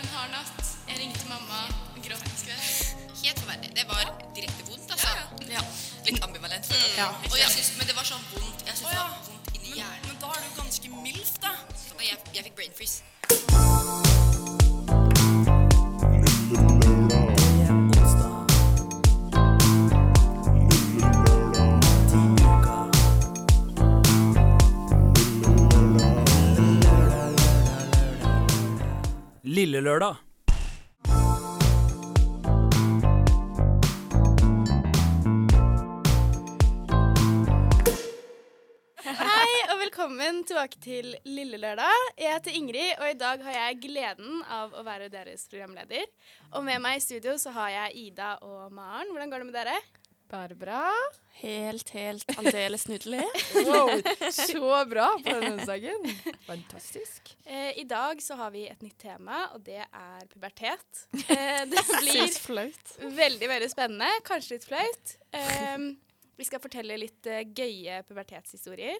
en hard natt. Jeg ringte mamma og gråt en skvett. Helt forferdelig. Det var direkte vondt, altså. Ja. Litt ambivalent. Mm. Ja. Og jeg synes, men det var sånn vondt. Jeg synes det var vondt inni hjernen. Men da er du ganske mild, da. Og jeg, jeg fikk brain freeze. Lille lørdag. Hei og velkommen tilbake til Lille Lørdag. Jeg heter Ingrid, og i dag har jeg gleden av å være deres programleder. Og med meg i studio så har jeg Ida og Maren. Hvordan går det med dere? Bare bra. Helt, helt aldeles nydelig. Wow, så bra på denne onsdagen. Fantastisk. Eh, I dag så har vi et nytt tema, og det er pubertet. Eh, det blir flaut. veldig, veldig spennende. Kanskje litt flaut. Eh, vi skal fortelle litt eh, gøye pubertetshistorier.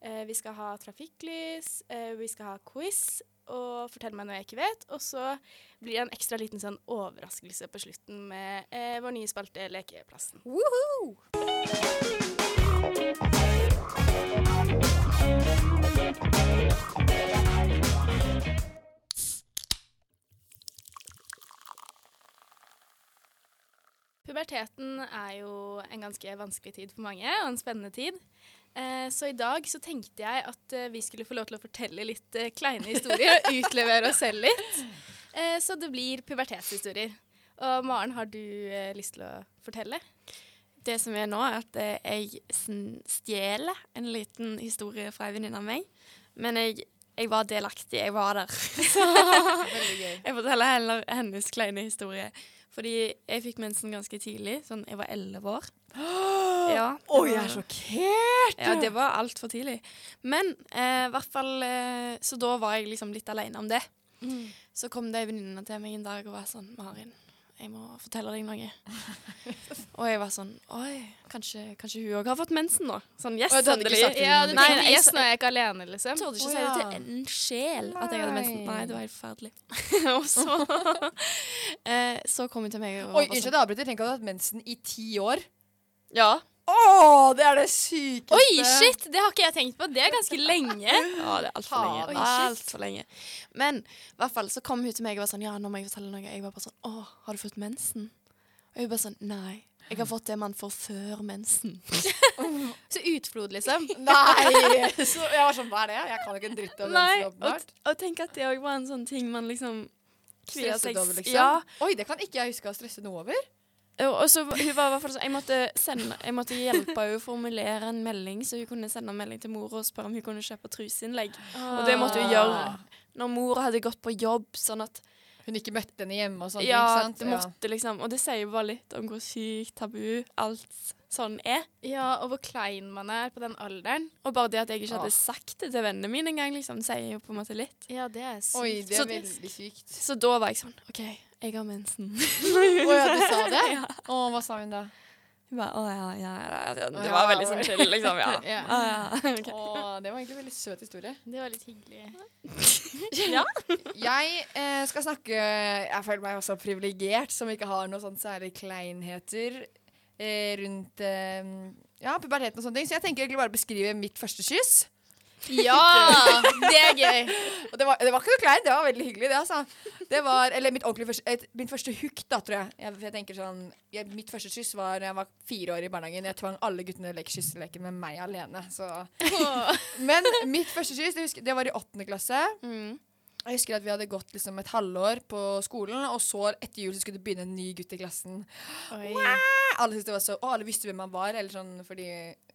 Eh, vi skal ha trafikklys, eh, vi skal ha quiz og fortell meg noe jeg ikke vet. Og så blir det en ekstra liten sånn overraskelse på slutten med eh, vår nye spalte Lekeplassen. Woohoo! Puberteten er jo en ganske vanskelig tid for mange, og en spennende tid. Eh, så i dag så tenkte jeg at eh, vi skulle få lov til å fortelle litt eh, kleine historier og utlevere oss selv litt. Så det blir pubertetshistorier. Og Maren, har du lyst til å fortelle? Det som er nå, er at jeg stjeler en liten historie fra ei venninne av meg. Men jeg, jeg var delaktig. Jeg var der. Gøy. Jeg forteller heller hennes kleine historie. Fordi jeg fikk mensen ganske tidlig. Sånn, jeg var elleve år. Ja, Oi, jeg er sjokkert! Ja, det var altfor tidlig. Men eh, i hvert fall eh, Så da var jeg liksom litt alene om det. Så kom det ei venninne til meg en dag og var sånn Marin, jeg må fortelle deg noe. og jeg var sånn Oi, kanskje, kanskje hun òg har fått mensen nå? Sånn yes, Å, endelig. Ja, du Nei, tenkte yes, nå er jeg ikke alene, liksom. Jeg torde ikke Å, si det til en sjel at jeg hadde mensen. Nei. Det var helt forferdelig. og så eh, Så kom hun til meg og Oi, var unnskyld, at jeg avbryter. Tenk at du har hatt mensen i ti år. Ja. Å, det er det sykeste! Oi, shit! Det har ikke jeg tenkt på. Det er ganske lenge. Ja, det er altfor lenge. Altfor lenge. Men i hvert fall så kom hun til meg og var sånn Ja, nå må jeg fortelle noe. Jeg var bare sånn Å, har du fått mensen? Og hun bare sånn Nei. Jeg har fått det man får før mensen. Så utflod, liksom. Nei! Så jeg var sånn, hva er det? Jeg kan ikke en dritt om mensen, og, åpenbart. og tenk at det òg var en sånn ting man liksom Stresset over, liksom? Ja. Oi, det kan ikke jeg huske å stresse noe over. Og, så hun var i hvert fall sånn Jeg måtte, sende, jeg måtte hjelpe henne å formulere en melding, så hun kunne sende en melding til mor og spørre om hun kunne kjøpe truseinnlegg. Og det måtte hun gjøre når mor hadde gått på jobb, sånn at Hun ikke møtte henne hjemme og sånn, Ja, ikke sant? det måtte liksom Og det sier bare litt om hvor sykt tabu alt sånn er. Ja, og hvor klein man er på den alderen. Og bare det at jeg ikke hadde sagt det til vennene mine engang, liksom, sier jo på en måte litt. Ja, det er sykt. Oi, det Så- er veldig sykt. Så da var jeg sånn OK, jeg har mensen. Å ja, du sa det? Å, hva sa hun da? Hun bare Å ja, ja, ja. Det var veldig sånn chill, liksom. Ja. Ja. Å, ja. ok. Å, det var egentlig en veldig søt historie. Det var litt hyggelig. Jeg eh, skal snakke Jeg føler meg også privilegert som ikke har noe sånn særlig kleinheter eh, rundt eh, ja, puberteten og sånne ting. Så jeg tenker egentlig bare å beskrive mitt første kyss. Ja! Det er gøy. Og det var, det var ikke noe kleint, det var veldig hyggelig, det, altså. Det var, eller mitt første, et, min første hook, da, tror jeg. jeg. Jeg tenker sånn, jeg, Mitt første kyss var da jeg var fire år i barnehagen. Jeg tvang alle guttene til å leke kysseleken med meg alene. Så. Men mitt første kyss, det, husker, det var i åttende klasse. Mm. Jeg husker at vi hadde gått liksom et halvår på skolen, og så etter jul så skulle det begynne en ny gutt i klassen. Alle det var så, og alle visste hvem han var, eller sånn, fordi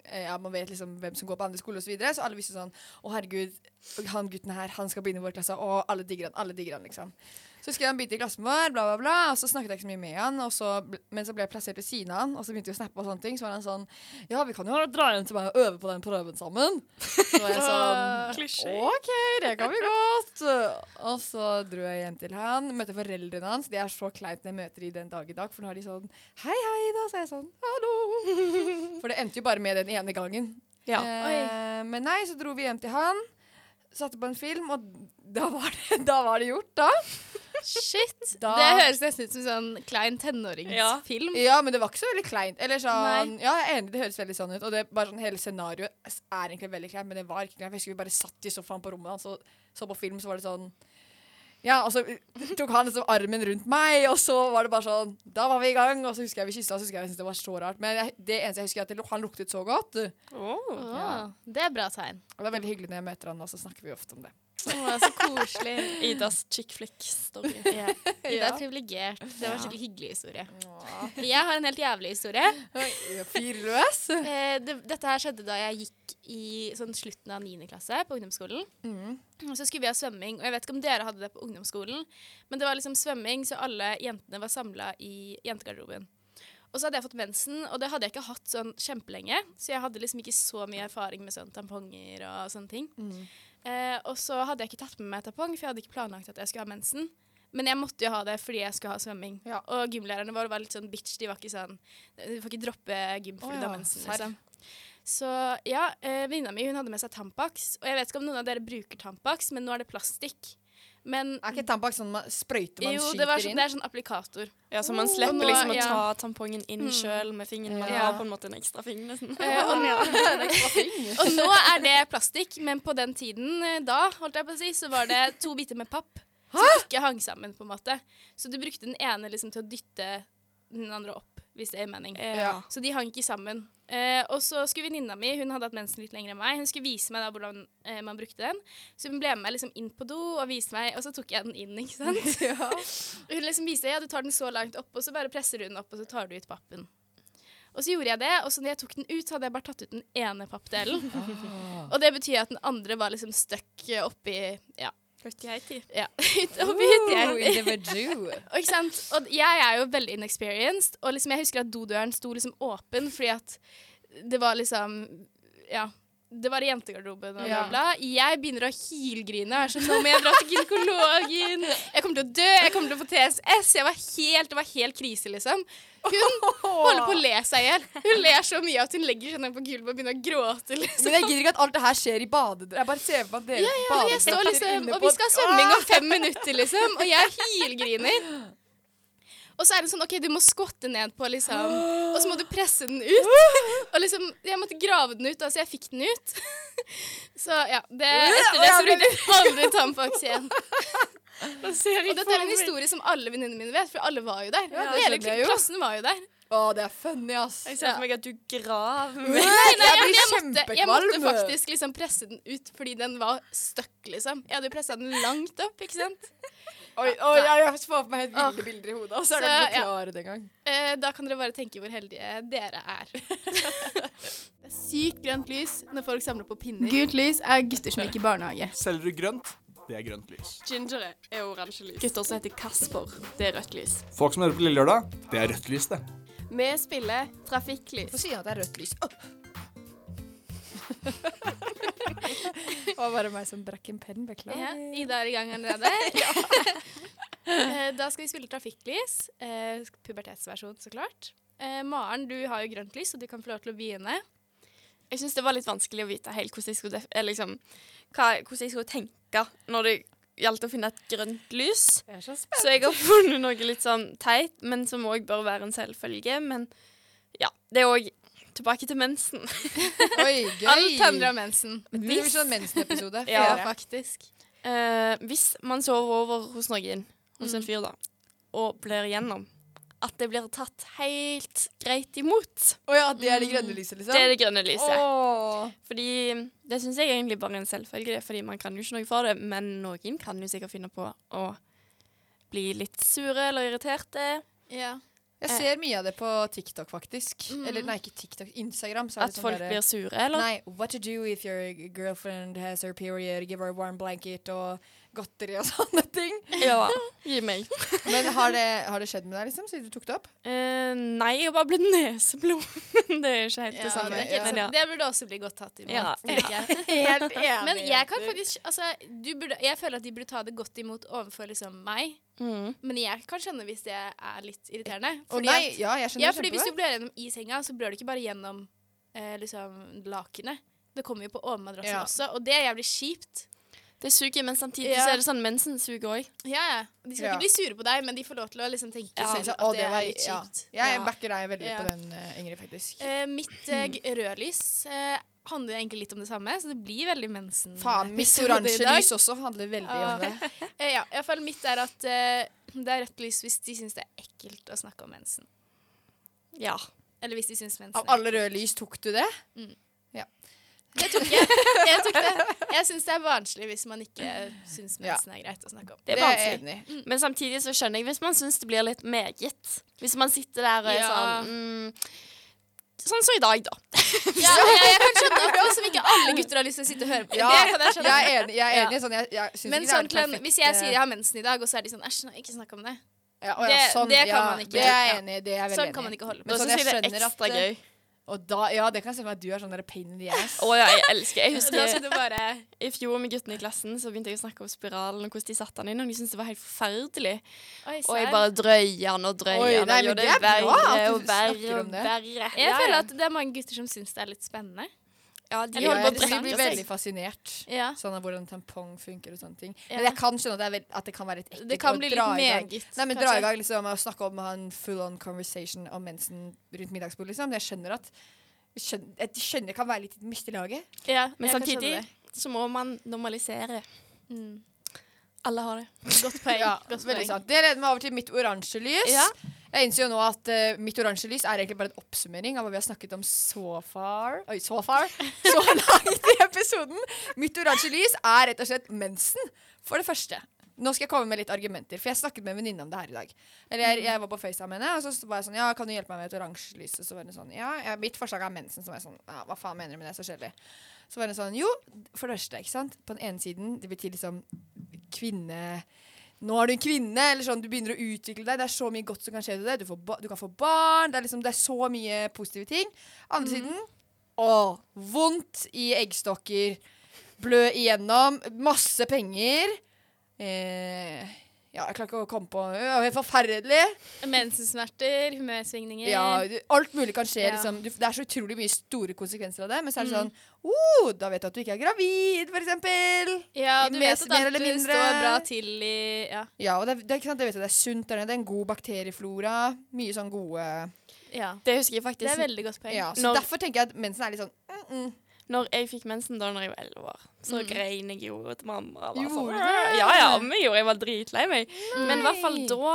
ja, man vet liksom hvem som går på andre skoler osv. Så, videre, så alle visste sånn Å, herregud, han gutten her, han skal begynne i vår klasse, og alle digger han, alle digger han, liksom. Så husker jeg han begynte i klassen vår, bla, bla, bla, og så snakket jeg ikke så mye med han, og så, men så ble jeg plassert ved siden av han, og så begynte vi å snappe og sånne ting, så var han sånn Ja, vi kan jo dra hjem til meg og øve på den prøven sammen. Så var jeg sånn. OK, det kan vi godt. Og så dro jeg hjem til han, møtte foreldrene hans. Det er så kleint når jeg møter de den dag i dag, for nå har de sånn Hei, hei, da. Så er jeg sånn Hallo. For det endte jo bare med den ene gangen. Ja. Eh, men nei, så dro vi hjem til han, satte på en film, og da var det, da var det gjort, da. Shit. Da- Det høres nesten ut som sånn klein tenåringsfilm. Ja, men det var ikke så veldig kleint. Eller sånn, ja, jeg er enig, det høres veldig sånn ut. Og det bare sånn, hele scenarioet er egentlig veldig kleint, men det var ikke kleint. Jeg husker vi bare satt i sofaen på rommet hans og så på film, så var det sånn Ja, og så tok han liksom armen rundt meg, og så var det bare sånn Da var vi i gang, og så husker jeg vi kyssa, og så husker jeg jeg syntes det var så rart. Men jeg, det eneste jeg husker, er at det, han luktet så godt. Oh, Åh, Det er bra tegn. Og det er veldig hyggelig når jeg møter han, og så snakker vi ofte om det. Åh, så koselig. Idas chick flick-story. Ja. Ida er privilegert. Det var en skikkelig hyggelig historie. Jeg har en helt jævlig historie. Fyrløs. Eh, det, dette her skjedde da jeg gikk i sånn slutten av 9. klasse på ungdomsskolen. Mm. Så skulle vi ha svømming, og jeg vet ikke om dere hadde det på ungdomsskolen, men det var liksom svømming, så alle jentene var samla i jentegarderoben. Og så hadde jeg fått mensen, og det hadde jeg ikke hatt sånn kjempelenge, så jeg hadde liksom ikke så mye erfaring med sånn tamponger og sånne ting. Eh, og så hadde jeg ikke tatt med meg tampong, for jeg hadde ikke planlagt at jeg skulle ha mensen. Men jeg måtte jo ha det fordi jeg skulle ha svømming. Ja. Og gymlærerne våre var litt sånn bitch. De var ikke sånn Du får ikke droppe gym fordi Å du har mensen. Liksom. Så ja, eh, venninna mi hun hadde med seg Tampax. Og jeg vet ikke om noen av dere bruker Tampax, men nå er det plastikk. Men Er ikke tampong sånn man sprøyter man jo, skyter det, var inn? det er sånn applikator. Ja, så man slipper nå- liksom å ja. ta tampongen inn sjøl med fingeren. Man Ja. har på en måte en ekstra finger, Liksom. Eh, og, og nå er det plastikk, men på den tiden eh, da, holdt jeg på å si, så var det to biter med papp som ikke hang sammen, på en måte. Så du brukte den ene liksom til å dytte den andre opp, hvis det er mening. Ja. Så de hang ikke sammen. Eh, og så skulle venninna mi, hun hadde hatt mensen litt lenger enn meg, hun skulle vise meg da hvordan eh, man brukte den. Så hun ble med meg liksom inn på do og viste meg, og så tok jeg den inn, ikke sant. Ja. hun liksom viste ja, du tar den så langt opp, og så bare presser du den opp, og så tar du ut pappen. Og så gjorde jeg det, og så når jeg tok den ut, så hadde jeg bare tatt ut den ene pappdelen. Og det betyr at den andre var liksom stuck oppi ja. Ja, ut- oppi vagoo. og, sant? og jeg er jo veldig inexperienced, og liksom jeg husker at dodøren sto liksom åpen fordi at det var liksom Ja. Det var i jentegarderoben og bla, bla. Jeg begynner å hylgrine. Jeg er sånn, Nå må jeg dra til gynekologen. Jeg kommer til å dø. Jeg kommer til å få TSS. Jeg var helt, det var helt krise, liksom. Hun holder på å le seg i hjel. Hun ler så mye at hun legger seg ned på gulvet og begynner å gråte. liksom. Men jeg gidder ikke at alt det her skjer i badedrakt. Jeg bare ser for meg at dere Ja, ja, jeg står liksom, og vi skal ha svømming om fem minutter, liksom, og jeg hylgriner. Og så er det sånn, ok, du må skvatte ned på, liksom, og så må du presse den ut. Og liksom, jeg måtte grave den ut, altså jeg fikk den ut. Så ja, det, etter det så brukte jeg aldri Tampax igjen. Og dette er en historie som alle venninnene mine vet, for alle var jo der. Hele klassen var jo der. Å, det er funny, ass. Jeg ser for meg at du graver Nei, Nei, nei, jeg jeg, måtte, jeg måtte faktisk liksom presse den ut fordi den var stuck, liksom. Jeg hadde jo pressa den langt opp, ikke sant. Oi, oi, jeg får på meg helt Åh. ville bilder i hodet. Og så er det ikke ja. klare det engang. Eh, da kan dere bare tenke hvor heldige dere er. det er sykt grønt lys når folk samler på pinner. Gult lys er gutter som gikk i barnehage. Selger du grønt? Det er grønt lys. Ginger er oransje lys. Gutter som heter Kasper, det er rødt lys. Folk som hører på Lille Lørdag, det er rødt lys, det. Vi spiller trafikklys. Hvorfor sier han at det er rødt lys? Åh. Det var bare meg som brakk en penn. Beklager. Ja, Ida er i gang allerede. Eh, da skal vi spille trafikklys. Eh, pubertetsversjon, så klart. Eh, Maren, du har jo grønt lys, så du kan få lov til å begynne. Jeg syns det var litt vanskelig å vite helt hvordan jeg skulle, def liksom, hva, hvordan jeg skulle tenke når det gjaldt å finne et grønt lys. Jeg er så. Så jeg har funnet noe litt sånn teit, men som òg bør være en selvfølge. Men ja, det er òg tilbake til mensen. Oi, gøy. Alt handler om mensen. Det blir sånn mensenepisode. Ja, Ja. faktisk. Eh, hvis man sover over hos noen, hos en fyr da, og blir igjennom, at det blir tatt helt greit imot. Å ja, det er det grønne lyset, liksom? Det er det grønne lyset. Åh. Fordi det syns jeg egentlig bare er en selvfølge, fordi man kan jo ikke noe for det, men noen kan jo sikkert finne på å bli litt sure eller irriterte. Ja. Jeg ser mye av det på TikTok, faktisk. Eller nei, ikke TikTok. Instagram. Så At sånn folk bare- blir sure, eller? Nei, what to do if your girlfriend has her period, give her a warm blanket og godteri og sånne ting. Ja, gi meg. Men har det, har det skjedd med deg, liksom, siden du tok det opp? Eh, nei, jeg har bare blitt neseblod. det er ikke helt det Ja, samme. det, ja. Men ja. det burde også bli godt tatt imot. Ja. jeg. Helt enig. Men jeg kan faktisk altså, du burde, Jeg føler at de burde ta det godt imot overfor liksom meg. Mm. Men jeg kan skjønne hvis det er litt irriterende. Fordi, oh, nei, at, ja, jeg skjønner ja, fordi hvis du blør gjennom i senga, så blør du ikke bare gjennom eh, liksom lakenet. Det kommer jo på overmadrassen Ja. også, og det er jævlig kjipt. Det suger, men samtidig Ja. så er det sånn mensen suger òg. Ja, ja. De skal Ja. ikke bli sure på deg, men de får lov til å liksom tenke Ja, selv at det, var- er litt ja. kjipt. Jeg Ja. backer deg veldig Ja. på den, eh, Ingrid, faktisk. Eh, mitt eh, rødlys eh, handler egentlig litt om det samme, så det blir veldig mensen. Faen, mitt oransje lys også handler veldig Ja. om det. Eh, ja, i hvert fall mitt er at eh, det er rødt lys hvis de syns det er ekkelt å snakke om mensen. Ja. Eller hvis de syns mensen Av alle røde lys tok du det? Jeg tok, jeg, jeg tok det. Jeg syns det er barnslig hvis man ikke syns mensen er greit å snakke om. Det er vanskelig. Men samtidig så skjønner jeg hvis man syns det blir litt meget. Hvis man sitter der og er Ja. sånn mm, Sånn som i dag, da. Ja, jeg, jeg kan skjønne at liksom ikke alle gutter har lyst til å sitte og høre på. Ja, jeg. Jeg er enig. Jeg er Ja. enig sånn, jeg, jeg Men ikke sånn det er perfekt, hvis jeg sier jeg har mensen i dag, og så er de sånn Æsj, ikke snakk om det. ja, å, ja, det- sånn, det kan ja, man ikke. Det er jeg enig i. Det er jeg veldig Sånn enig kan man ikke holde på. Men sånn, jeg skjønner at det er gøy. Og da, ja, det kan se for meg at du er sånn der pain in the ass. Å ja, jeg elsker Jeg husker bare i fjor med guttene i klassen så begynte jeg å snakke om spiralen og hvordan de satte den inn, og de syntes det var helt forferdelig. Oi, Og jeg bare drøyer den og drøyer den og gjør det er verre og verre og det. verre. Jeg føler at det er mange gutter som syns det er litt spennende. Ja, de det Jeg blir veldig fascinert. Ja. Sånn av hvordan tampong funker og sånne ting. Ja. Men jeg kan skjønne at at det kan være litt ekkelt. Det kan bli litt meget, Nei, men dra i gang liksom, og snakke om å ha en full on conversation om mensen rundt middagsbordet. Liksom. Jeg skjønner at skjønner, jeg skjønner det kan være litt miste laget. Ja, Men samtidig så må man normalisere. Mm. Alle har det. Godt poeng. Ja, godt poeng. sant. Det leder meg over til mitt oransje lys. Ja. Jeg innser jo nå at uh, mitt oransje lys er egentlig bare en oppsummering av hva vi har snakket om so far. Oi, so far. Så langt i episoden. Mitt oransje lys er rett og slett mensen. For det første. Nå skal jeg komme med litt argumenter, for jeg snakket med en venninne om det her i dag. Eller jeg, jeg var på FaceTime med henne, og så var jeg sånn Ja, kan du hjelpe meg med et oransje lys? Og så var hun sånn Ja, ja, mitt forslag er mensen. Så var jeg sånn Ja, hva faen mener du med det? Så kjedelig. Så var hun sånn Jo, for det første, ikke sant. På den ene siden, det betyr liksom kvinne nå er du en kvinne, eller sånn, du begynner å utvikle deg. Det er så mye godt som kan skje til deg. Du, du kan få barn. Det er, liksom, det er så mye positive ting. Andre siden å, vondt i eggstokker. Blø igjennom. Masse penger. Eh, ja, jeg klarer ikke å komme på Det er helt forferdelig. Mensensmerter, humørsvingninger. Ja, du- alt mulig kan skje. Ja. Liksom. Du, det er så utrolig mye store konsekvenser av det. Men så er det Mm. sånn oh, Da vet du at du ikke er gravid, for eksempel. Ja, du vet at at du står bra til i Ja. Ja, og det, det, sant? Vet du, det er sunt der nede. Det er en god bakterieflora. Mye sånn gode ja. Det husker jeg faktisk. Det er veldig godt poeng. Ja, så Når- Derfor tenker jeg at mensen er litt sånn mm, mm. Når jeg fikk mensen da når jeg var elleve år, så Mm. grein jeg jo til mamma. Gjorde sånn, du? Ja, ja, men jeg gjorde jeg var dritlei meg. Men i hvert fall da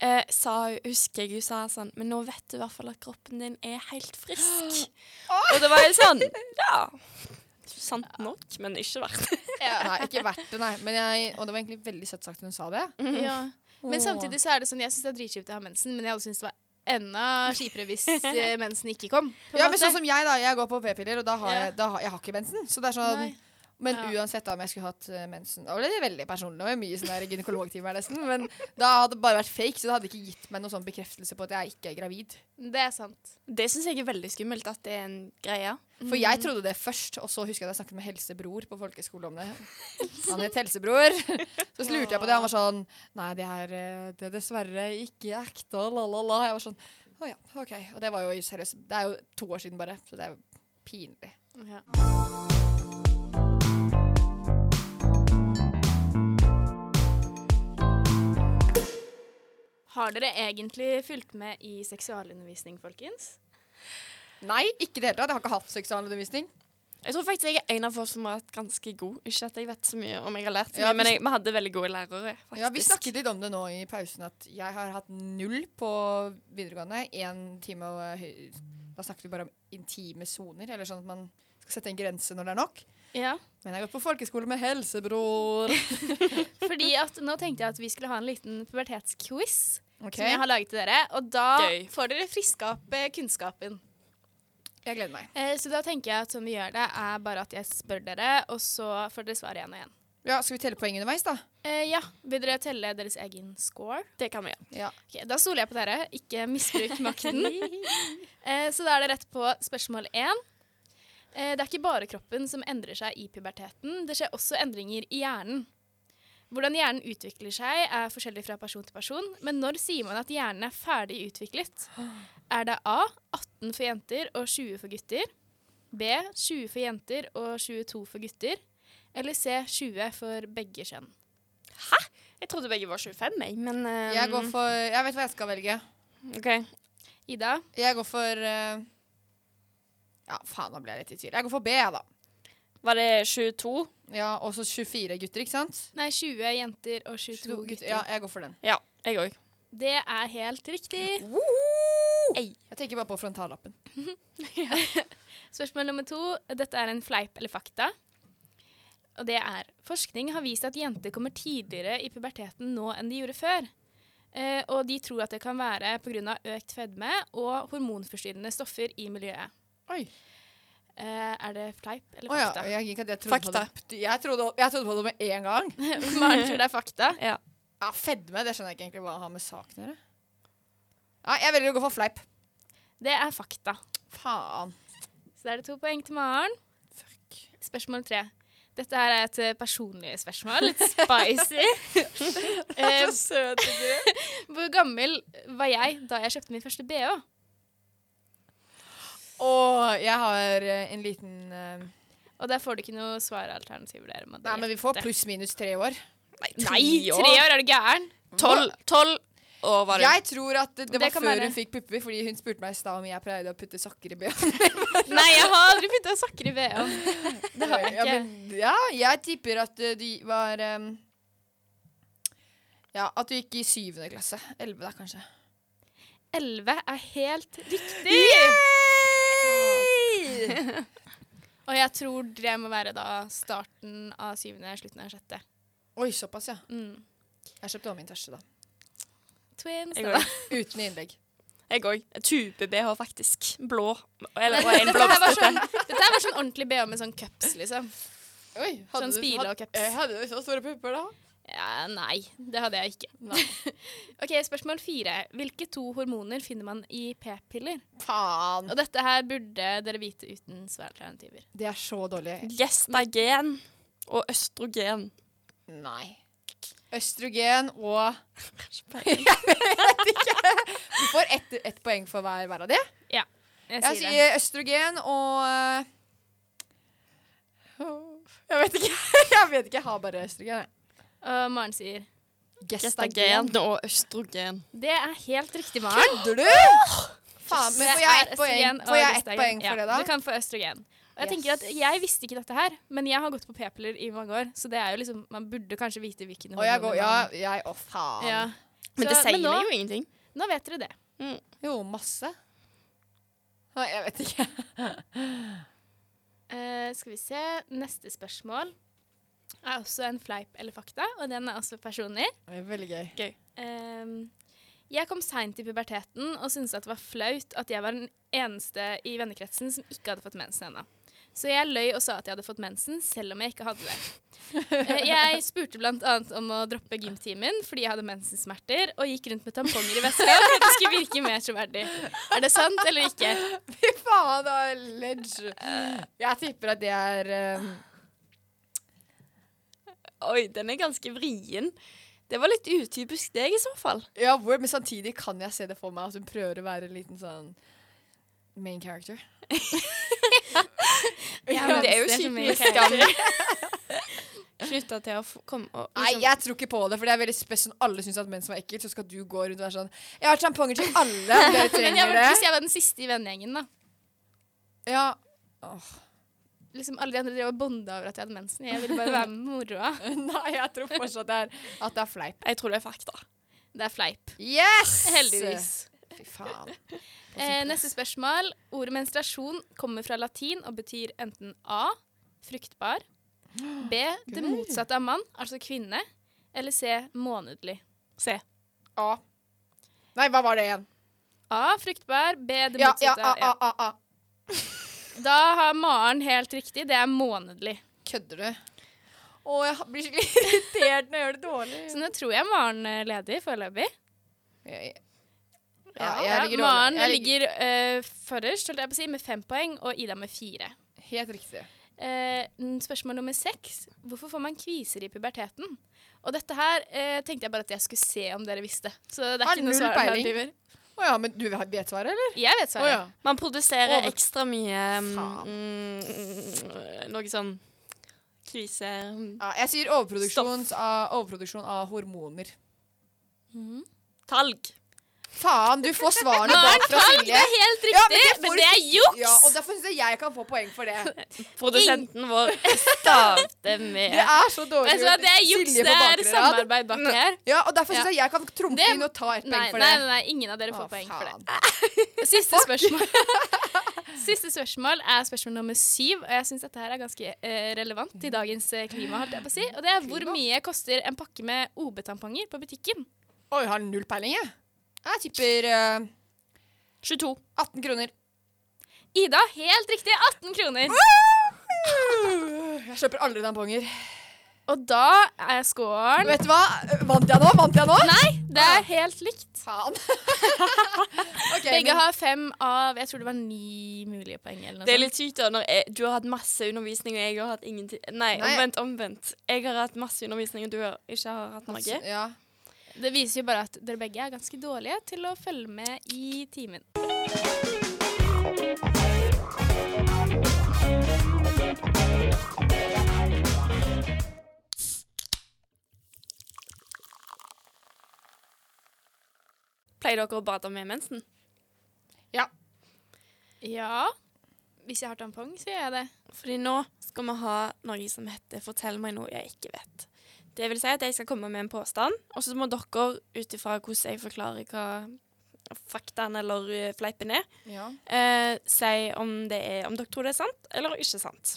eh, sa hun, husker jeg hun sa sånn Men nå vet du i hvert fall at kroppen din er helt frisk. Og det var jo sånn Ja. Sant nok, men ikke verdt det. Nei, ikke verdt det, nei. Men jeg, og det var egentlig veldig søtt sagt hun sa det. Ja. Men samtidig så er det sånn Jeg syns det er dritkjipt å ha mensen, men jeg hadde syntes det var enda kjipere hvis eh, mensen ikke kom. Ja, men sånn som jeg, da. Jeg går på p-piller, og da har jeg, da har, jeg har ikke mensen. Så det er sånn Nei. Men Ja. uansett om jeg skulle hatt eh, mensen Da ble det veldig personlig. Det var mye sånn gynekologtimer gynekologtime nesten. Men da hadde det bare vært fake, så det hadde ikke gitt meg noen sånn bekreftelse på at jeg ikke er gravid. Det er sant. Det syns jeg er veldig skummelt at det er en greie. For jeg trodde det først, og så husker jeg at jeg snakket med helsebror på folkeskole om det. Han het helsebror. Så lurte jeg på det. Han var sånn Nei, det er, eh, det er dessverre ikke ekte. La, la, la. Jeg var sånn Å ja, OK. Og det var jo seriøst Det er jo to år siden bare, så det er jo pinlig. Ja. Har dere egentlig fulgt med i seksualundervisning, folkens? Nei, ikke i det hele tatt. Jeg har ikke hatt seksualundervisning. Jeg tror faktisk jeg er en av folk som har vært ganske god. Ikke at jeg vet så mye om jeg har lært så Ja, mye, men jeg, vi hadde veldig gode lærere. faktisk. Ja, Vi snakket litt om det nå i pausen, at jeg har hatt null på videregående. Én time og Da snakket vi bare om intime soner, eller sånn at man skal sette en grense når det er nok. Ja. Men jeg har gått på folkeskole med helsebror. Fordi at nå tenkte jeg at vi skulle ha en liten pubertetsquiz okay. som jeg har laget til dere. Og da Gøy. får dere friska opp eh, kunnskapen. Jeg gleder meg. Eh, så da tenker jeg at sånn vi gjør det, er bare at jeg spør dere, og så får dere svar igjen og igjen. Ja, Skal vi telle poeng underveis, da? Eh, ja, Vil dere telle deres egen score? Det kan vi gjøre. Ja. Okay, Da stoler jeg på dere. Ikke misbruk makten. eh, så da er det rett på spørsmål én. Eh, det er ikke bare kroppen som endrer seg i puberteten. Det skjer også endringer i hjernen. Hvordan hjernen utvikler seg, er forskjellig fra person til person. Men når sier man at hjernen er ferdig utviklet? Er det A 18 for jenter og 20 for gutter? B 20 for jenter og 22 for gutter? Eller C 20 for begge kjønn. Hæ? Jeg trodde begge var 25, jeg, men eh, Jeg går for Jeg vet hva jeg skal velge. OK. Ida? Jeg går for eh, Ja, faen, nå ble jeg litt i tvil. Jeg går for B, jeg, da. Var det 22? Ja, Og så 24 gutter, ikke sant? Nei, 20 jenter og 22 gutter. Ja, jeg går for den. Ja, jeg òg. Det er helt riktig. Jeg tenker bare på frontallappen. Spørsmål nummer to. Dette er en fleip eller fakta. Og det er Forskning har vist at jenter kommer tidligere i puberteten nå enn de gjorde før. Eh, og de tror at det kan være pga. økt fedme og hormonforstyrrende stoffer i miljøet. Oi. Eh, er det fleip eller fakta? ja. Jeg, jeg, trodde Fakta. På det, jeg, trodde, jeg trodde på det med en gang. Maren tror det er fakta. Ja. Ja, Fedme, det skjønner jeg ikke egentlig hva har med saken å gjøre. Ja, jeg velger å gå for fleip. Det er fakta. Faen. Så da er det to poeng til Maren. Fuck. Spørsmål tre. Dette her er et eh, personlig spørsmål. Litt spicy. Så søt du hvor gammel var jeg da jeg kjøpte min første bh? Og jeg har eh, en liten eh, Og der får du ikke noe svaralternativ der. Nei, men vi får pluss-minus tre år. Nei, tre år, er du gæren? Tolv tolv Og var det. Jeg tror at det, det Det var kan før være. hun fikk pupper, fordi hun spurte meg i stad om jeg pleide å putte sokker i bh. Nei, jeg har aldri putta sokker i bh-en. Det har jeg Ja, ikke. men, ja, jeg tipper at eh, de var em, Ja, at du gikk i syvende klasse. Elleve, da, kanskje. Elleve er helt riktig! Og jeg tror det må være da starten av syvende, slutten av sjette. Oi, såpass, ja. Mm. Jeg kjøpte også min tørste, da. Twins. Jeg da. Uten innlegg. Jeg òg. Tube-BH, faktisk. Blå. Eller og en Dette var sånn, dette var sånn ordentlig bh med sånn cups, liksom. Oi, Sånn spile og cups. Jeg Hadde du så store pupper, da? Ja, nei, det hadde jeg ikke. ok, Spørsmål fire. Hvilke to hormoner finner man i p-piller? Faen. Og dette her burde dere vite uten svaralternativer. Det er så dårlig. Gestagen og østrogen. Nei. Østrogen og Jeg vet ikke. Du får ett et poeng for hver, hver av de. Jeg Jeg sier det. østrogen og eh, Jeg vet ikke. Jeg vet ikke. Jeg har bare østrogen. jeg. Og Maren sier Gestagen og østrogen. Det er helt riktig, Maren. Kødder du? Faen, men får jeg ett poeng, får jeg ett poeng for ja, det, da? Du kan få østrogen. Og jeg Yes. tenker at jeg visste ikke dette her, men jeg har gått på p-piller i mange år, så det er jo liksom Man burde kanskje vite hvilken jeg går Ja, jeg Å, faen. ja. Men det sier sier nå, jo ingenting. nå vet dere det. Jo, masse. Nei, jeg vet ikke. uh, skal vi se. Neste spørsmål er også en fleip eller fakta, og den er også personlig. Det er veldig gøy. Ehm, jeg kom seint i puberteten og syntes at det var flaut at jeg var den eneste i vennekretsen som ikke hadde fått mensen ennå. Så jeg løy og sa at jeg hadde fått mensen, selv om jeg ikke hadde det. Eh, jeg spurte bl.a. om å droppe gymtimen fordi jeg hadde mensensmerter, og gikk rundt med tamponger i veska for at det skulle virke mer troverdig. Er det sant eller ikke? Fy faen, da, ledge. Jeg tipper at det er um, Oi, den er ganske vrien. Det var litt utypisk deg i så fall. Ja, word, men samtidig kan jeg se det for meg at hun prøver å være en liten sånn main character. Ja, men det er jo skikkelig skam. Slutta til å komme og Nei, jeg tror ikke på det, for det er veldig spes når alle syns at menn som er ekkelt, så skal du gå rundt og være sånn Jeg har tamponger til alle, dere trenger det. Men jeg, vil ikke si jeg var den siste i vennegjengen, da. Ja. Liksom Alle de andre drev og bonda over at jeg hadde mensen. Jeg ville bare være med moroa. Nei, jeg tror fortsatt det er, at det er fleip. Jeg tror det er fakta. Det er fleip. Yes! Heldigvis. Fy faen. Eh, neste spørsmål. Ordet menstruasjon kommer fra latin og betyr enten A. Fruktbar. B. Det motsatte av mann, altså kvinne. Eller C. Månedlig. C. A. Nei, hva var det igjen? A. Fruktbar. B. Det Ja, ja, motsatte A, ja. A, A, A. Da har Maren helt riktig. Det er månedlig. Kødder du? Å, jeg blir skikkelig irritert når jeg gjør det dårlig. Så nå tror jeg Maren er ledig foreløpig. Ja, ja, Ja, ja ligger Maren ligger ligger uh, forrest, holdt jeg på å si, med fem poeng, og Ida med fire. helt riktig. Uh, spørsmål nummer seks. Hvorfor får man kviser i puberteten? Og dette her uh, tenkte jeg bare at jeg skulle se om dere visste. Så det er Har ikke noe null Å ja, men du vet svaret, eller? Jeg vet svaret. Oh ja. Man produserer oh, ekstra mye mm, mm, Noe sånn Krise. Ja, jeg sier overproduksjon av, hormoner. Talg. Faen, du får svarene bak fra Silje. helt Ja, men det men det er juks! Ja, og derfor syns jeg jeg kan få poeng for det. Produsenten vår stavte med Det er så dårlig. Vet det er juks, det er samarbeid bak her. Ja, og derfor syns jeg jeg kan trumfe Det- inn og ta et Nei, poeng for det. nei, nei, ingen av dere får Å, poeng for det. Siste spørsmål. Siste spørsmål er spørsmål nummer syv, og jeg syns dette her er ganske eh, relevant i dagens eh, klima. holdt jeg på å si. Og det er hvor mye koster en pakke med OB-tamponger på butikken? Oi, har null peiling, jeg. Jeg tipper eh, 22. 18 kroner. Ida, helt riktig! 18 kroner. Jeg kjøper aldri tamponger. Og da er scoren Vet du hva? Vant jeg nå? Vant jeg nå? Nei, det er helt likt. Faen. Ok, Begge men- har fem av Jeg tror det var ni mulige poeng. eller noe Det er sånt. litt sykt da, når jeg, du har hatt masse undervisning, og jeg har hatt ingenting Nei, Nei. omvendt, omvendt. Jeg har hatt masse undervisning, og du har ikke har hatt noe. Ja. Det viser jo bare at dere begge er ganske dårlige til å følge med i timen. Pleier dere å bade med mensen? Ja. Ja. Hvis jeg har tampong, så gjør jeg det. Fordi nå skal vi ha noe som heter 'Fortell meg noe jeg ikke vet'. Det vil si at jeg skal komme med en påstand, og så må dere ut ifra hvordan jeg forklarer hva faktaen eller eh, fleipen er, ja. eh, si om, det er, om dere tror det er sant eller ikke sant.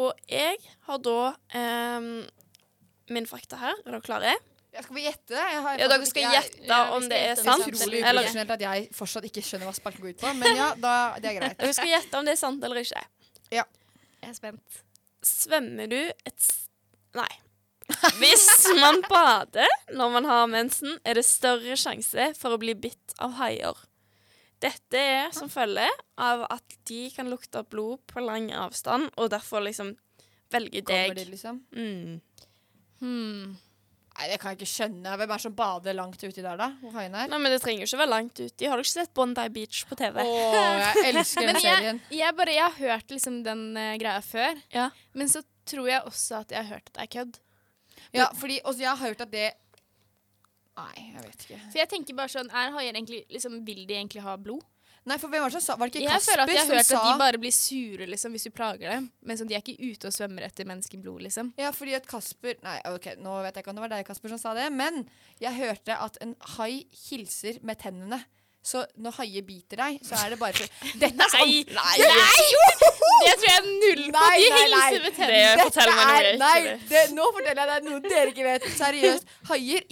Og jeg har da eh, min fakta her. Er dere klare? Jeg skal vi gjette? Jeg har Ja, dere skal jeg- gjette jeg, om det er sant. det er Utrolig uprofesjonelt at jeg fortsatt ikke skjønner hva spalten går ut på. Men ja, da, det er greit. dere skal gjette om det er sant eller ikke. Ja. Jeg er spent. Svømmer du et s- Nei. Hvis man bader når man har mensen, er det større sjanse for å bli bitt av haier. Dette er som følge av at de kan lukte blod på lang avstand, og derfor liksom velger Kommer de, liksom? Mm. Hmm. Nei, det kan jeg ikke skjønne. Hvem er som bader langt uti der, da? Hvor haien er? Nei, men det trenger ikke være langt uti. Har du ikke sett Bondi Beach på TV? Å, jeg elsker den Men serien. jeg, jeg, bare, jeg har hørt liksom den uh, greia før, Ja. men så tror jeg også at jeg har hørt at det er kødd. Ja, fordi også jeg har hørt at det Nei, jeg vet ikke. For jeg tenker bare sånn, er haier egentlig liksom, Vil de egentlig ha blod? Nei, for hvem var det som sa Var det ikke Jeg føler at jeg har hørt sa at de bare blir sure liksom, hvis du plager dem. Men sånn, de er ikke ute og svømmer etter menneskeblod, liksom. Ja, fordi at Kasper Nei, ok, nå vet jeg ikke om det var deg, Kasper, som sa det, men jeg hørte at en hai hilser med tennene. Så når haier biter deg, så er det bare for Dette er sånn Nei! Det tror jeg er null på. Nei, De nei, nei. hilser med tennene. Det Dette er- Nei, det, nå forteller jeg deg noe dere ikke vet. Seriøst. Haier,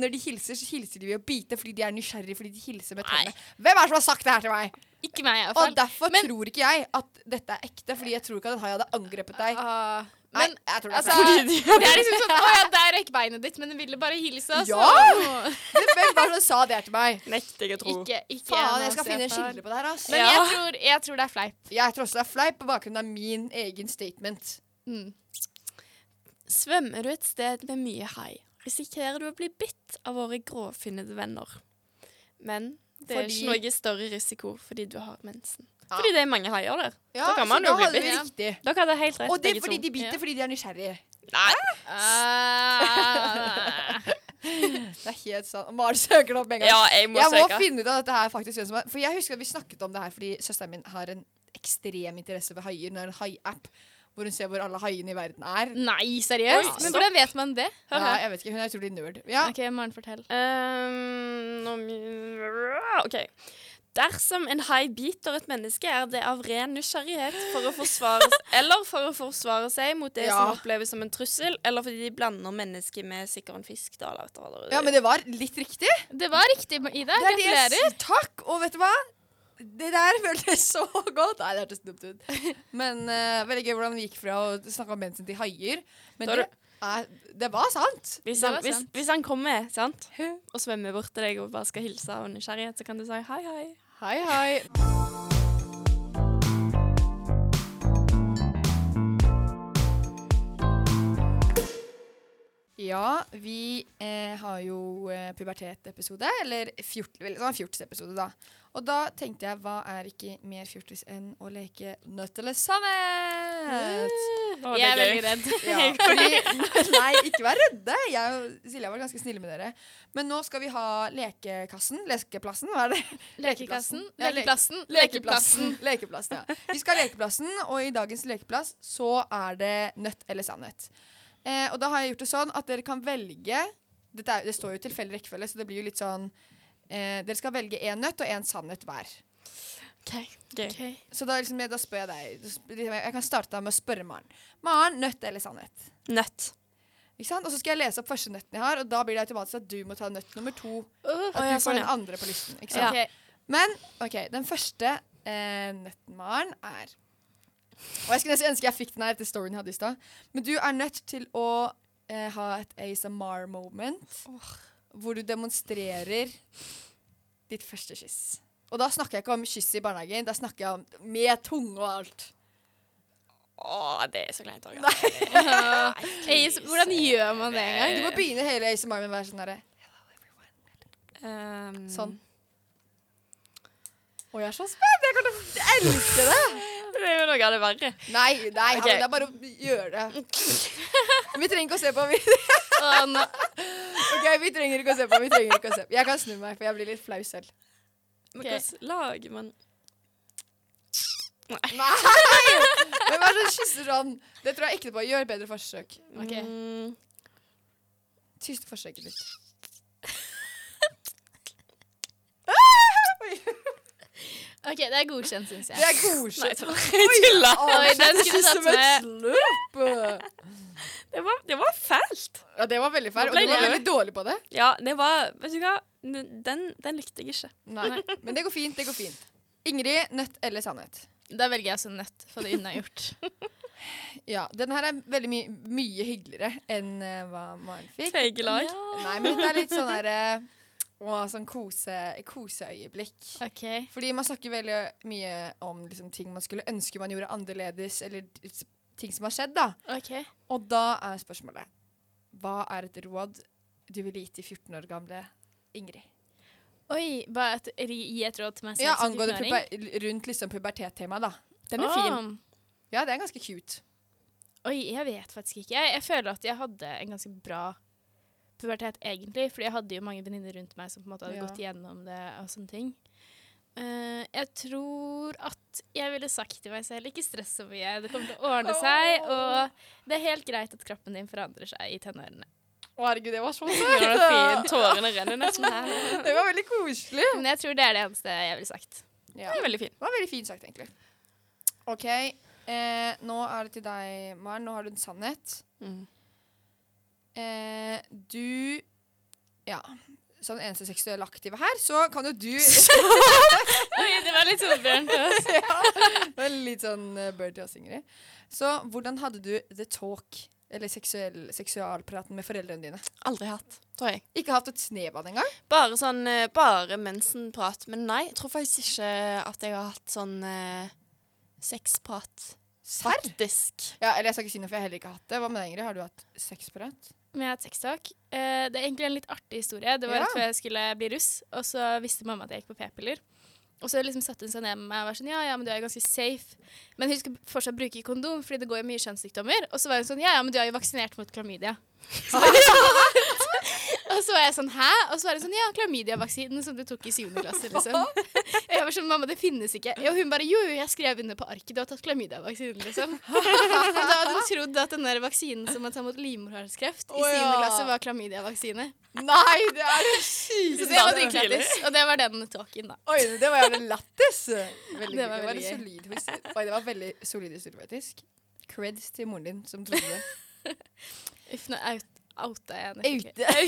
når de hilser, så hilser de ved å bite fordi de er nysgjerrige fordi de hilser med tennene. Hvem er det som har sagt det her til meg? Ikke meg, i hvert fall. Og derfor Men- tror ikke jeg at dette er ekte, fordi jeg tror ikke at en hai hadde angrepet deg. Ah, Nei, men jeg tror det er altså, flaut. det er liksom sånn Å ja, der røyk beinet ditt, men den ville bare hilse. Ja! Hvem var det som sa det til meg? Nekter jeg å tro. Ikke, ikke Faen, jeg skal finne en skille på det her, ass. Men Ja. jeg, tror, jeg tror det er fleip. Jeg tror også det er fleip på bakgrunn av min egen statement. Mm. Svømmer du et sted med mye hai, risikerer du å bli bitt av våre gråfinnede venner. Men det er Fordi- ikke noe større risiko fordi du har mensen. Fordi det er mange haier der. Ja, Da kan man jo bli bitt. Dere hadde helt rett, Og det er fordi to. de biter Ja. fordi de er nysgjerrige. Nei! Ah. Det er helt sant. Mari søker det opp med en gang. Ja, jeg må jeg må finne ut av dette her faktisk er For jeg husker at vi snakket om det her fordi søsteren min har en ekstrem interesse for haier. Hun har en hai-app hvor hun ser hvor alle haiene i verden er. Nei, seriøst? Ja, Men hvordan vet man det? Hør Ja, jeg vet ikke, Hun er utrolig nerd. Ja. OK, Maren, fortell. Um, nå OK. Dersom en hai biter et menneske, er det av ren nysgjerrighet for å forsvare eller for å forsvare seg mot det Ja. som oppleves som en trussel, eller fordi de blander mennesket med sikkert en fisk. Da, eller, eller, ja, men det var litt riktig. Det var riktig, Ida. Det er det Gratulerer. Takk! Og vet du hva? Det der føltes så godt. Nei, det hørtes dumt ut. Men uh, veldig gøy hvordan vi gikk fra å snakke om mensen til haier. Men det, er, det var sant. Hvis han, hvis, sant. hvis han kommer sant? og svømmer bort til deg og bare skal hilse av nysgjerrighet, så kan du si hei, hei. Hei, hei. Ja, vi eh, har jo eh, pubertet-episode, eller fjort, sånn fjortis-episode, da. Og da tenkte jeg, hva er ikke mer fjortis enn å leke nødt eller sannhet? Jeg er veldig redd. Ja, fordi, nei, ikke vær redde. Jeg og Silja var ganske snille med dere. Men nå skal vi ha lekekassen. Lekeplassen, hva er det? Lekekassen, Ja, le- lekeplassen, Lekeplassen. Lekeplassen, ja. Vi skal ha lekeplassen, og i dagens lekeplass så er det nødt eller sannhet. Eh, og da har jeg gjort det sånn at dere kan velge er, Det står jo tilfeldig rekkefølge, så det blir jo litt sånn eh, Dere skal velge én nøtt og én sannhet hver. OK. okay. Så da, liksom, da spør jeg deg Jeg kan starte med å spørre Maren. Maren, nøtt eller sannhet? Nøtt. Ikke sant? Og så skal jeg lese opp første nøtten jeg har, og da blir det automatisk at du må ta nøtt nummer to. Uh, At du ja, får sånn, den andre på listen. Ikke sant? ok. Men OK, den første eh, nøtten, Maren, er Og jeg skulle nesten ønske jeg fikk den her etter storyen jeg hadde i stad. Men du er nødt til å eh, ha et ASMR-moment hvor du demonstrerer ditt første kyss. Og da snakker jeg ikke om kyss i barnehagen, da snakker jeg om med tunge og alt. Å, det er så kleint. òg. Hvordan gjør man det engang? Du må begynne hele ASMR med å være sånn herre Um, Sånn. Å, jeg er så spent! Jeg kommer til å elske det! Det er jo noe av det verre. Nei, nei, okay. ja, det er bare å gjøre det. Vi trenger ikke å se på. Vi, ok, vi trenger ikke å se på. Vi trenger ikke å se på. Jeg kan snu meg, for jeg blir litt flau selv. Men Ok. hvordan lager man Nei! Men hva er det kysser sånn? Det tror jeg ikke på. Gjør bedre forsøk. Ok. Mm, Siste forsøket ditt. OK, det er godkjent, syns Det er godkjent. Jeg tulla. Oi, den skulle du tatt med. Det var, det var fælt. Ja, det var veldig fælt. Og du var veldig dårlig på det. Ja, det var Vet du hva? Den, den likte jeg ikke. Nei, Men det går fint. det går fint. Ingrid, nøtt eller sannhet? Da velger jeg også nøtt, for det unnagjort. Ja, Den her er veldig my mye hyggeligere enn uh, hva Maren fikk. Tvegelag. Nei, men det er litt sånn der eh, Å, sånn kose, koseøyeblikk. OK. Fordi man snakker veldig mye om liksom, ting man skulle ønske man gjorde annerledes, eller ting som har skjedd, da. ok. Og da er spørsmålet Hva er et råd du ville gitt til 14 år gamle Ingrid? Oi, bare et, gi et råd til meg selv Ja, som Angående 14-åring. puber rundt liksom pubertettemaet, da. Den er oh. fin. Ja, det er ganske cute. Oi, jeg vet faktisk ikke. Jeg, jeg føler at jeg hadde en ganske bra pubertet, egentlig. Fordi jeg hadde jo mange venninner rundt meg som på en måte hadde Ja. gått gjennom det og sånne ting. Uh, jeg tror at jeg ville sagt til meg selv ikke stress så mye, det kommer til å ordne seg. Og det er helt greit at kroppen din forandrer seg i tenårene. Å, herregud, det var så søtt! Tårene renner nesten her. Det var veldig koselig. Men jeg tror det er det eneste jeg ville sagt. Ja. Det var veldig fin. Det var veldig fint sagt, egentlig. OK. Eh, nå er det til deg, Maren. Nå har du en sannhet. Mm. Eh, du Ja. Som den eneste seksuelle aktive her, så kan jo du Oi, det var litt sånn børnt Ja, Det var litt sånn uh, bird til oss, Ingrid. Så hvordan hadde du the talk, eller seksuell, seksualpraten med foreldrene dine? Aldri hatt, tror jeg. Ikke hatt et snev av det engang? Bare sånn eh, Bare mensenprat. Men nei, jeg tror faktisk ikke at jeg har hatt sånn eh, sexprat. Faktisk. Ja, eller jeg skal ikke si noe, for jeg har heller ikke hatt det. Hva med deg, Ingrid? Har du hatt sexprat? har hatt sextalk. Eh, det er egentlig en litt artig historie. Det var Ja. rett før jeg skulle bli russ, og så visste mamma at jeg gikk på p-piller. Og så liksom satte hun seg ned med meg og var sånn Ja, ja, men du er jo ganske safe. Men hun skal fortsatt bruke kondom, fordi det går jo mye kjønnssykdommer. Og så var hun sånn Ja, ja, men du er jo vaksinert mot klamydia. Så jeg og så var jeg sånn Hæ? Og så var det sånn Ja, klamydiavaksinen som du tok i syvende klasse, liksom. Jeg var sånn Mamma, det finnes ikke. Og hun bare Jo, jo, jeg skrev under på arket. Du har tatt klamydiavaksinen, liksom. Og da hadde hun trodd at den der vaksinen som man tar mot livmorhalskreft i Å, ja. syvende klasse, var klamydiavaksine. Nei, det er det Så sykeste! det var dritlættis. Og det var den talken, da. Oi, det var jævlig lættis. Veldig, Det var veldig solid. Oi, det var veldig solid historie, faktisk. Creds til moren din som trodde det. Uff, nå out, outa jeg nesten.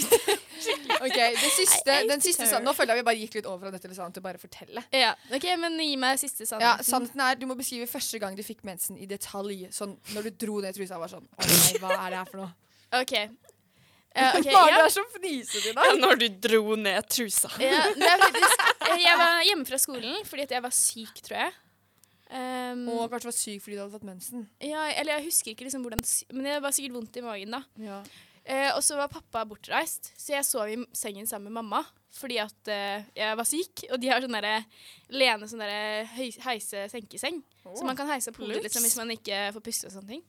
Ute. OK, det siste, den siste. Nå føler jeg vi bare gikk litt over fra dette sånn til bare fortelle. Ja, ok, men gi meg siste Ja, sannheten. Sannheten er, du må beskrive første gang du fikk mensen i detalj. Sånn når du dro ned trusa og var sånn Å nei, hva er det her for noe? OK. Uh, okay, Maren ja. er så fnisete i Ja, når du dro ned trusa. Ja, det faktisk, eh, jeg var hjemme fra skolen fordi at jeg var syk, tror jeg. Um, Og kanskje var syk fordi du hadde tatt mensen. ja, eller jeg husker ikke liksom hvordan Men jeg var sikkert vondt i magen, da. Ja. Eh, og så var pappa bortreist, så jeg sov i sengen sammen med mamma. Fordi at eh, jeg var syk, og de har sånn derre Lene sånn derre heise-senkeseng. Så man kan heise opp hodet liksom, hvis man ikke får puste og sånne ting.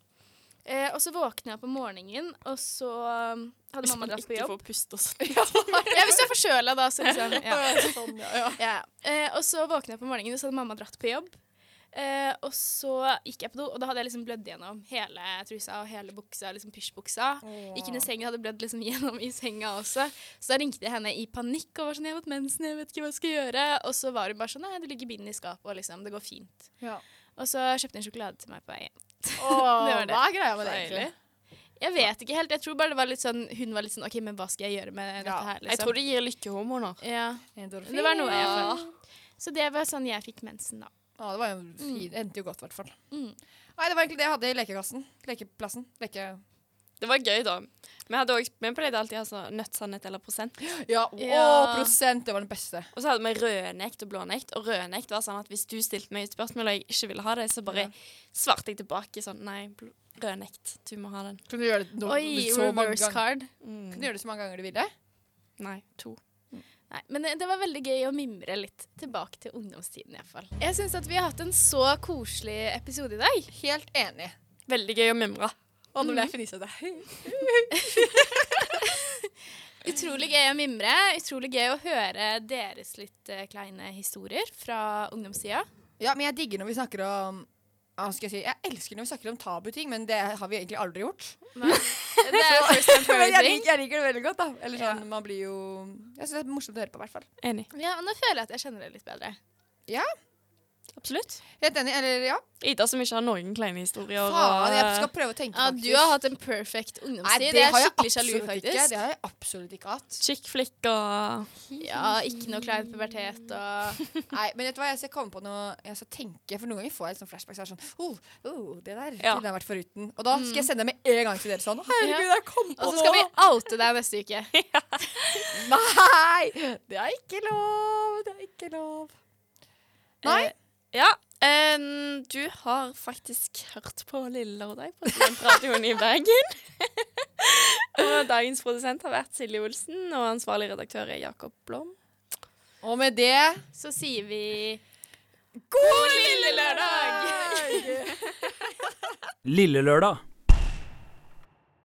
Eh, og så våkna jeg på morgenen, og så hadde mamma dratt på jobb. Hvis man Ikke får puste og sånn. Ja, hvis du er forkjøla, da, så liksom ja. Sånn, ja, ja. Ja. Eh, og så våkna jeg på morgenen, og så hadde mamma dratt på jobb. Eh, og så gikk jeg på do, og da hadde jeg liksom blødd gjennom hele trusa og hele buksa, liksom pysjbuksa. Gikk inn i senga, hadde blødd liksom gjennom i senga også. Så da ringte jeg henne i panikk og var sånn 'Jeg har fått mensen, jeg vet ikke hva jeg skal gjøre'. Og så var hun bare sånn 'Nei, det ligger bind i skapet, og liksom, det går fint'. Ja. Og så kjøpte hun sjokolade til meg på vei hjem. Åh, Det var det. Hva er greia med det, egentlig? Jeg vet ikke helt. Jeg tror bare det var litt sånn Hun var litt sånn OK, men hva skal jeg gjøre med dette Ja, her, liksom? Jeg tror det gir lykkehormoner. ja. Endorfin. Det var noe jeg følte. Så det var sånn jeg fikk mensen, da. Ja, det var jo fin. Endte jo godt, i hvert fall. Mm. Nei, det var egentlig det jeg hadde i lekekassen. Lekeplassen. Leke... Det var gøy, da. Vi hadde også, vi pleide alltid å ha sånn nødt, sannhet eller prosent. Ja, Ja. prosent! Det var den beste. Og så hadde vi rødnekt og blånekt. Og rødnekt var sånn at hvis du stilte meg et spørsmål og jeg ikke ville ha det, så bare svarte jeg tilbake sånn Nei, rødnekt. Du må ha den. Kunne du gjøre det no Oi, så mange ganger? Mm. Kunne du gjøre det så mange ganger du ville? Nei, to. Nei, men det, det var veldig gøy å mimre litt tilbake til ungdomstiden i hvert fall. Jeg syns at vi har hatt en så koselig episode i dag. Helt enig. Veldig gøy å mimre. Og nå ble jeg fnisete. Utrolig gøy å mimre. Utrolig gøy å høre deres litt eh, kleine historier fra ungdomstida. Ja, men jeg digger når vi snakker om skal jeg si? Jeg elsker når vi snakker om tabuting, men det har vi egentlig aldri gjort. Det er first time jeg liker, jeg liker det veldig godt, da. Eller sånn, man blir jo Jeg syns det er morsomt å høre på, i hvert fall. Enig. Ja, og nå føler jeg at jeg kjenner det litt bedre. Absolutt. Helt enig. Eller ja. Ida som ikke har noen kleine historier. Faen, jeg skal prøve å tenke Ja, faktisk. du har hatt en perfect Nei, ungdomstid. det Det er skikkelig sjalu, absolutt ikke. Det har jeg absolutt ikke hatt. chick flick og Ja, ikke noe klein pubertet og Nei, men vet du hva, jeg skal komme på noe Jeg skal tenke, for noen ganger får jeg sånn flashbacks. Jeg er sånn, oh, oh, det der Ja. kunne jeg vært foruten. Og da skal jeg sende med en gang til dere sånn. Herregud, jeg kom på Og så skal vi oute deg neste uke. Nei! Det er ikke lov. Det er ikke lov. Nei. Ja. um, du har faktisk hørt på Lille Lørdag på Studentradioen i Bergen. og dagens produsent har vært Silje Olsen, og ansvarlig redaktør er Jakob Blom. Og med det Så sier vi God lille lørdag! Lille Lørdag